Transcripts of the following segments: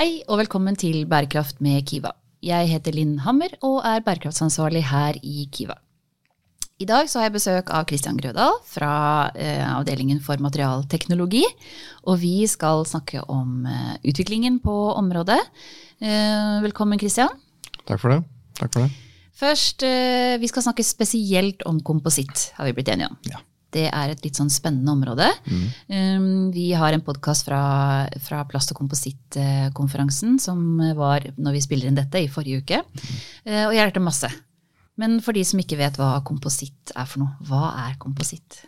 Hei og velkommen til Bærekraft med Kiva. Jeg heter Linn Hammer og er bærekraftsansvarlig her i Kiva. I dag så har jeg besøk av Christian Grødal fra eh, avdelingen for materialteknologi. Og vi skal snakke om eh, utviklingen på området. Eh, velkommen, Christian. Takk for det. Takk for det. Først, eh, vi skal snakke spesielt om kompositt, har vi blitt enige om. Ja. Det er et litt sånn spennende område. Um, vi har en podkast fra, fra plast- og komposittkonferansen som var når vi spiller inn dette, i forrige uke. Uh, og jeg lærte masse. Men for de som ikke vet hva kompositt er for noe, hva er kompositt?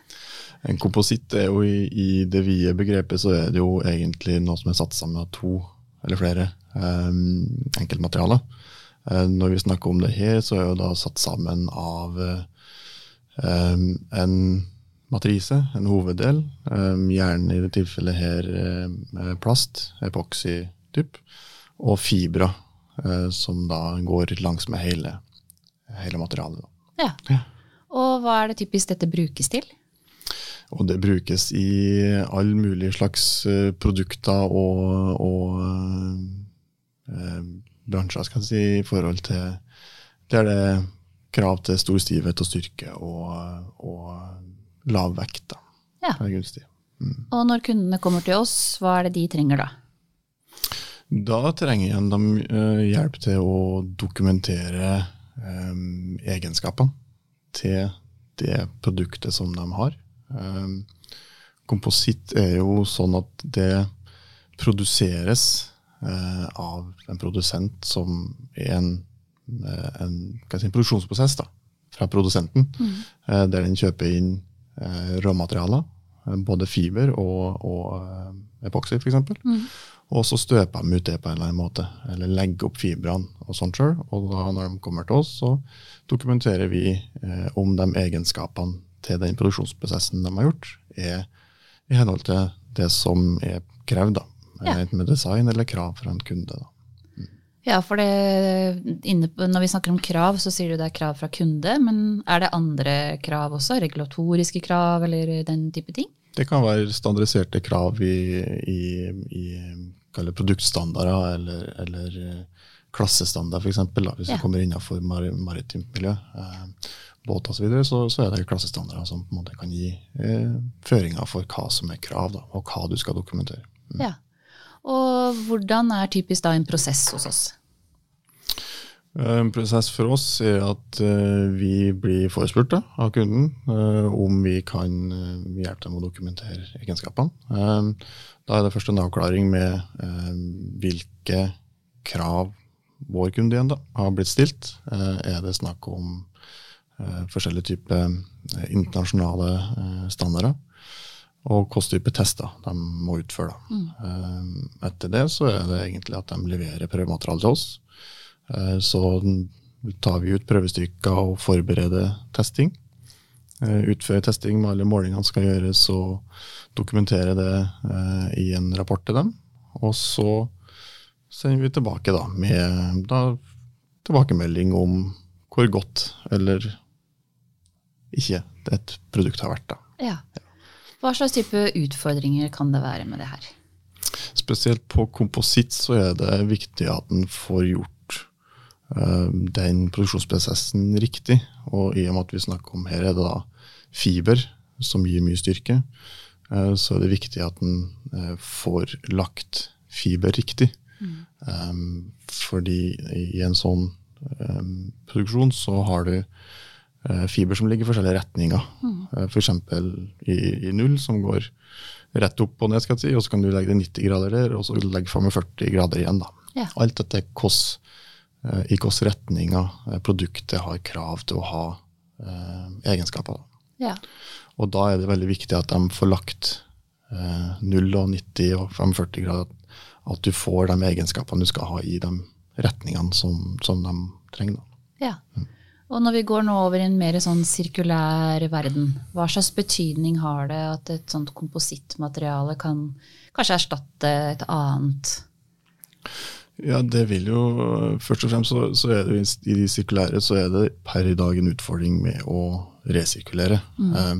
En kompositt er jo i, i det vide begrepet så er det jo egentlig noe som er satt sammen av to eller flere um, enkeltmaterialer. Uh, når vi snakker om det her, så er jo da satt sammen av um, en matrise, en hoveddel. Um, gjerne i det tilfellet her uh, plast, epoxy-typ, og fibra, uh, som da går langs med hele, hele materialet. Ja. Ja. Og hva er det typisk dette brukes til? Og det brukes i all mulig slags uh, produkter og, og bransjer, skal jeg si, i forhold til der det er krav til stor stivhet og styrke og, og lav vekt. da. Ja. Det er gunstig. Og når kundene kommer til oss, hva er det de trenger da? Da trenger igjen de uh, hjelp til å dokumentere um, egenskapene til det produktet som de har. Um, kompositt er jo sånn at det produseres uh, av en produsent som er en, eh, en, si, en produksjonsprosess da, fra produsenten, eh, der den kjøper inn eh, råmaterialer, eh, både fiber og, og eh, epoxy f.eks. Og så støper de ut det på en eller annen måte, eller legger opp fibrene og sånt sjøl. Og da når de kommer til oss, så dokumenterer vi eh, om de egenskapene til den produksjonsprosessen de har gjort, er i henhold til det som er krevd, da. Ja. Enten med design eller krav fra en kunde. da. Ja, for det, inne, på- når vi snakker om krav, så sier du det er krav fra kunde, men er det andre krav også? Regulatoriske krav eller den type ting? Det kan være standardiserte krav i, i, i produktstandarder eller, eller eh, klassestandard, f.eks. Hvis Ja. du kommer innenfor mar maritimt miljø, eh, båt osv., så, videre, så så er det klassestandarder som på en måte kan gi eh, føringer for hva som er krav, da, og hva du skal dokumentere. Ja. Og hvordan er typisk da en prosess hos oss? En prosess for oss er at eh, vi blir forespurt av kunden eh, om vi kan eh, hjelpe dem å dokumentere egenskapene. Da er det først en avklaring med hvilke krav vår kunde igjen da, har blitt stilt. Er det snakk om forskjellige typer internasjonale standarder? Og hvilken type tester de må utføre. Da. Eh, Etter det så er det egentlig at de leverer prøvemateriale til oss. Eh, Så tar vi ut prøvestykker og forbereder testing. Eh, Utfører testing med alle målingene skal gjøres, og dokumentere det i en rapport til dem. Og så sender vi tilbake da, med da, tilbakemelding om hvor godt eller ikke et produkt har vært. da. Ja. Hva slags type utfordringer kan det være med det her? Spesielt på kompositt så er det viktig at en får gjort eh, den produksjonsprosessen riktig. Og i og med at vi snakker om her er det da fiber som gir mye styrke, eh, så er det viktig at en eh, får lagt fiber riktig. Eh, fordi i en sånn eh, produksjon så har du fiber som ligger i forskjellige retninger. Eh, For eksempel i, i null, som går rett opp og ned, skal jeg si, og så kan du legge det 90 grader der, og så legge 45 grader igjen. da. Ja. Alt dette hvordan, eh, i hvilke retninger eh, produktet har krav til å ha eh, egenskaper. Ja. Og da er det veldig viktig at de får lagt eh, 0 og 90 og 45 grader, at du får de egenskapene du skal ha i de retningene som, som de trenger. Da. ja. Og når vi går nå over i en mer sånn sirkulær verden, hva slags betydning har det at et sånt komposittmateriale kan kanskje erstatte et annet? Ja, det vil jo Først og fremst så, så er det i- de sirkulære så er det per i dag en utfordring med å resirkulere. Eh,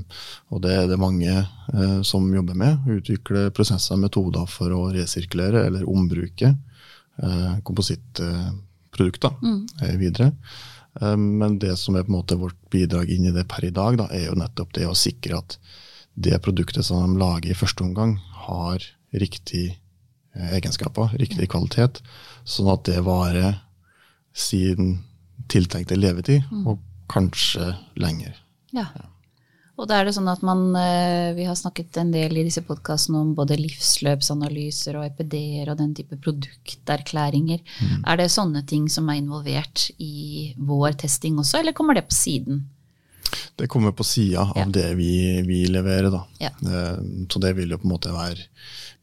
og det er det mange uh, som jobber med. Utvikle prosesser og metoder for å resirkulere eller ombruke uh, komposittprodukter eh, videre. Eh, men det som er på en måte vårt bidrag inn i det per i dag, da, er jo nettopp det å sikre at det produktet som de lager i første omgang, har riktig eh, egenskaper, riktig kvalitet, sånn at det varer sin tiltenkte levetid, og kanskje lenger. Ja. Og da er det sånn at man, eh, Vi har snakket en del i disse podkastene om både livsløpsanalyser og EPD-er og den type produkterklæringer. Er det sånne ting som er involvert i vår testing også, eller kommer det på siden? Det kommer på sida av Ja. det vi, vi leverer. da. Ja. Eh, Så det vil jo på en måte være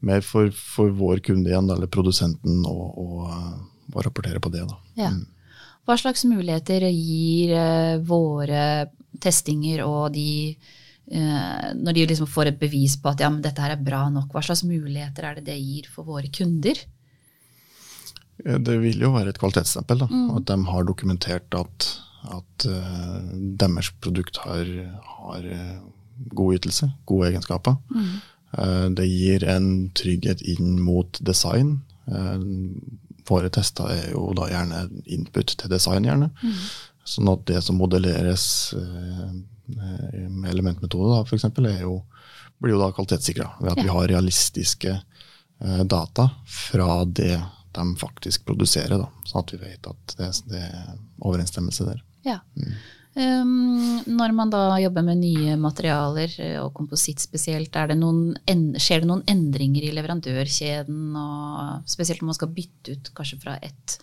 mer for, for vår kunde igjen, eller produsenten, å, å, eh, å rapportere på det. da. Ja. Hva slags muligheter gir eh, våre testinger og de eh, Når de liksom får et bevis på at ja, men dette her er bra nok, hva slags muligheter er det det gir for våre kunder? Det vil jo være et kvalitetsstempel. Mm. At de har dokumentert at, at uh, deres produkt har, har eh, god ytelse, gode egenskaper. Mm. Uh, det gir en trygghet inn mot design. Våre tester er jo da gjerne input til design, gjerne. Mm. Sånn at det som modelleres eh, eh, med elementmetode, for jo, blir jo da kvalitetssikra ved at Ja. vi har realistiske eh, data fra det de faktisk produserer. Da, sånn at vi vet at det, det er overensstemmelse der. Ja. Um, når man da jobber med nye materialer, eh, og kompositt spesielt, er det noen, en- skjer det noen endringer i leverandørkjeden? Og spesielt når man skal bytte ut kanskje fra ett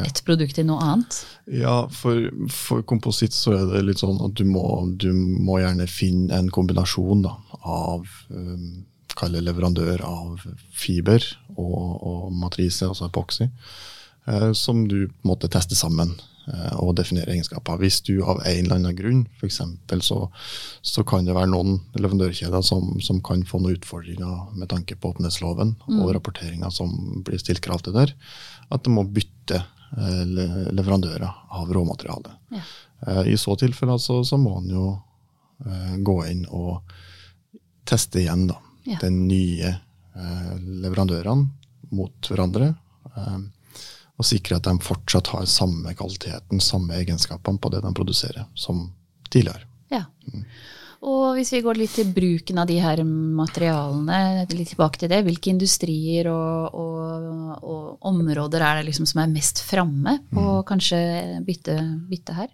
et produkt til noe annet? Ja, for, for kompositt så er det litt sånn at du må, du må gjerne finne en kombinasjon da, av um, kalle leverandør av fiber og, og matrise, altså epoxy, eh, som du på en måte tester sammen eh, og definere egenskaper. Hvis du av en eller annen grunn, f.eks. Så, så kan det være noen leverandørkjeder som, som kan få noen utfordringer med tanke på åpenhetsloven og rapporteringa som blir stilt krav til der, at de må bytte eh, leverandører av råmateriale. Ja. Eh, I så tilfelle så, så må en jo eh, gå inn og teste igjen da, Ja. de nye eh, leverandørene mot hverandre. Eh, og sikre at de fortsatt har samme kvaliteten, samme egenskapene på det de produserer, som tidligere. Ja. Og hvis vi går litt til bruken av de her materialene, litt tilbake til det, hvilke industrier og, og, og områder er det liksom som er mest framme på kanskje bytte, bytte her?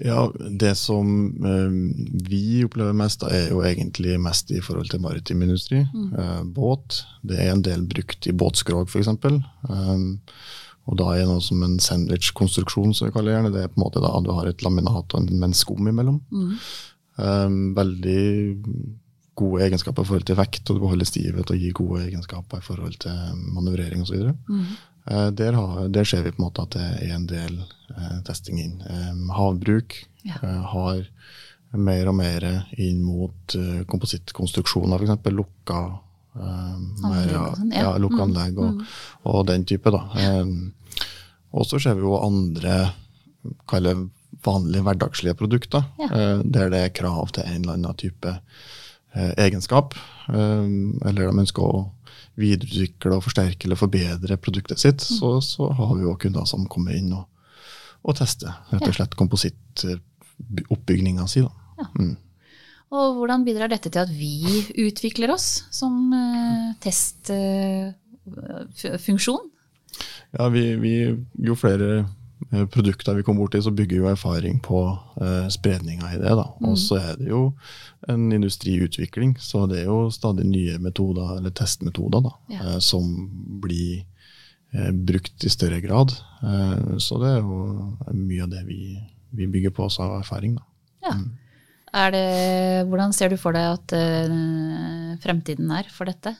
Ja, Det som eh, vi opplever mest, da, er jo egentlig mest i forhold til maritim industri. Eh, båt. Det er en del brukt i båtskrog, f.eks. Um, og da er det noe som en sandwich-konstruksjon, som vi kaller det gjerne. Det er på en måte da du har et laminat med en skum imellom. Um, veldig gode egenskaper i forhold til vekt, og du beholder stivhet og gir gode egenskaper i forhold til manøvrering osv. Uh, der, har- der ser vi på en måte at det er en del eh, testing inn. Um, havbruk Ja. eh, har mer og mer inn mot uh, komposittkonstruksjoner, f.eks. lukka eh, mer, ja, og sånn, ja. ja, lukka anlegg og, og den type. da. Um, og så ser vi jo andre vanlige hverdagslige produkter, Ja. eh, der det er krav til en eller annen type eh, egenskap. eh, eller de ønsker å videreutvikle og forsterke eller forbedre produktet sitt, Mm. så, så har vi jo kunder som kommer inn og, og tester rett og slett komposittoppbygninga si. da. Og hvordan bidrar dette til at vi utvikler oss som testfunksjon? Ja, vi, vi, jo flere eh, produkter vi kommer borti, så bygger vi jo erfaring på eh, spredninga i det. da. Og så er det jo en industriutvikling, så det er jo stadig nye metoder, eller testmetoder, da, Ja. eh, som blir eh, brukt i større grad. Eh, så det er jo mye av det vi, vi bygger på oss av erfaring. da. Ja. Er det, hvordan ser du for deg at eh, fremtiden er for dette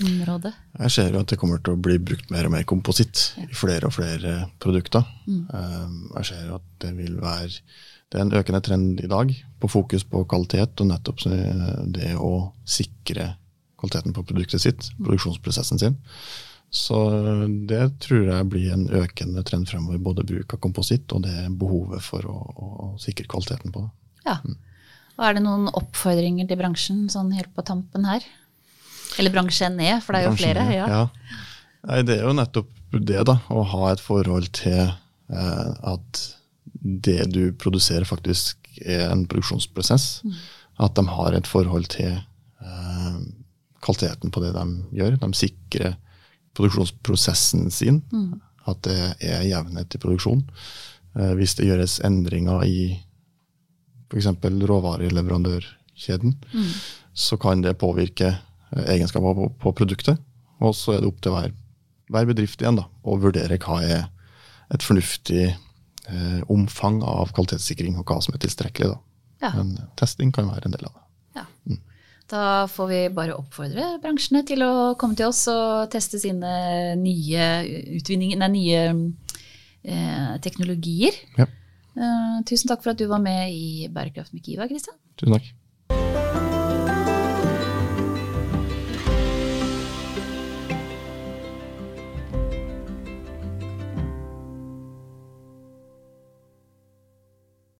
området? Jeg ser jo at det kommer til å bli brukt mer og mer kompositt i flere og flere produkter. Mm. Jeg ser jo at det vil være det er en økende trend i dag på fokus på kvalitet, og nettopp det å sikre kvaliteten på produktet sitt, produksjonsprosessen sin. Så det tror jeg blir en økende trend fremover, både bruk av kompositt og det behovet for å, å sikre kvaliteten på det. Ja. Og er det noen oppfordringer til bransjen sånn helt på tampen her? Eller bransjen ned, for det er jo Bransjen, flere. Ja. ja. Nei, det er jo nettopp det, da, å ha et forhold til eh, at det du produserer, faktisk er en produksjonsprosess. Mm. At de har et forhold til eh, kvaliteten på det de gjør. De sikrer produksjonsprosessen sin. Mm. At det er jevnhet i produksjon. Eh, hvis det gjøres endringer i f.eks. råvareleverandørkjeden, mm. så kan det påvirke egenskaper på, på produktet. Og så er det opp til hver, hver bedrift igjen da, å vurdere hva er et fornuftig eh, omfang av kvalitetssikring, og hva som er tilstrekkelig. Da. Ja. Men testing kan være en del av det. Ja. Mm. Da får vi bare oppfordre bransjene til å komme til oss og teste sine nye utvinninger, nei, nye eh, teknologier. Ja. Uh, tusen takk for at du var med i Bærekraft med Kiva, Kristian. Tusen takk.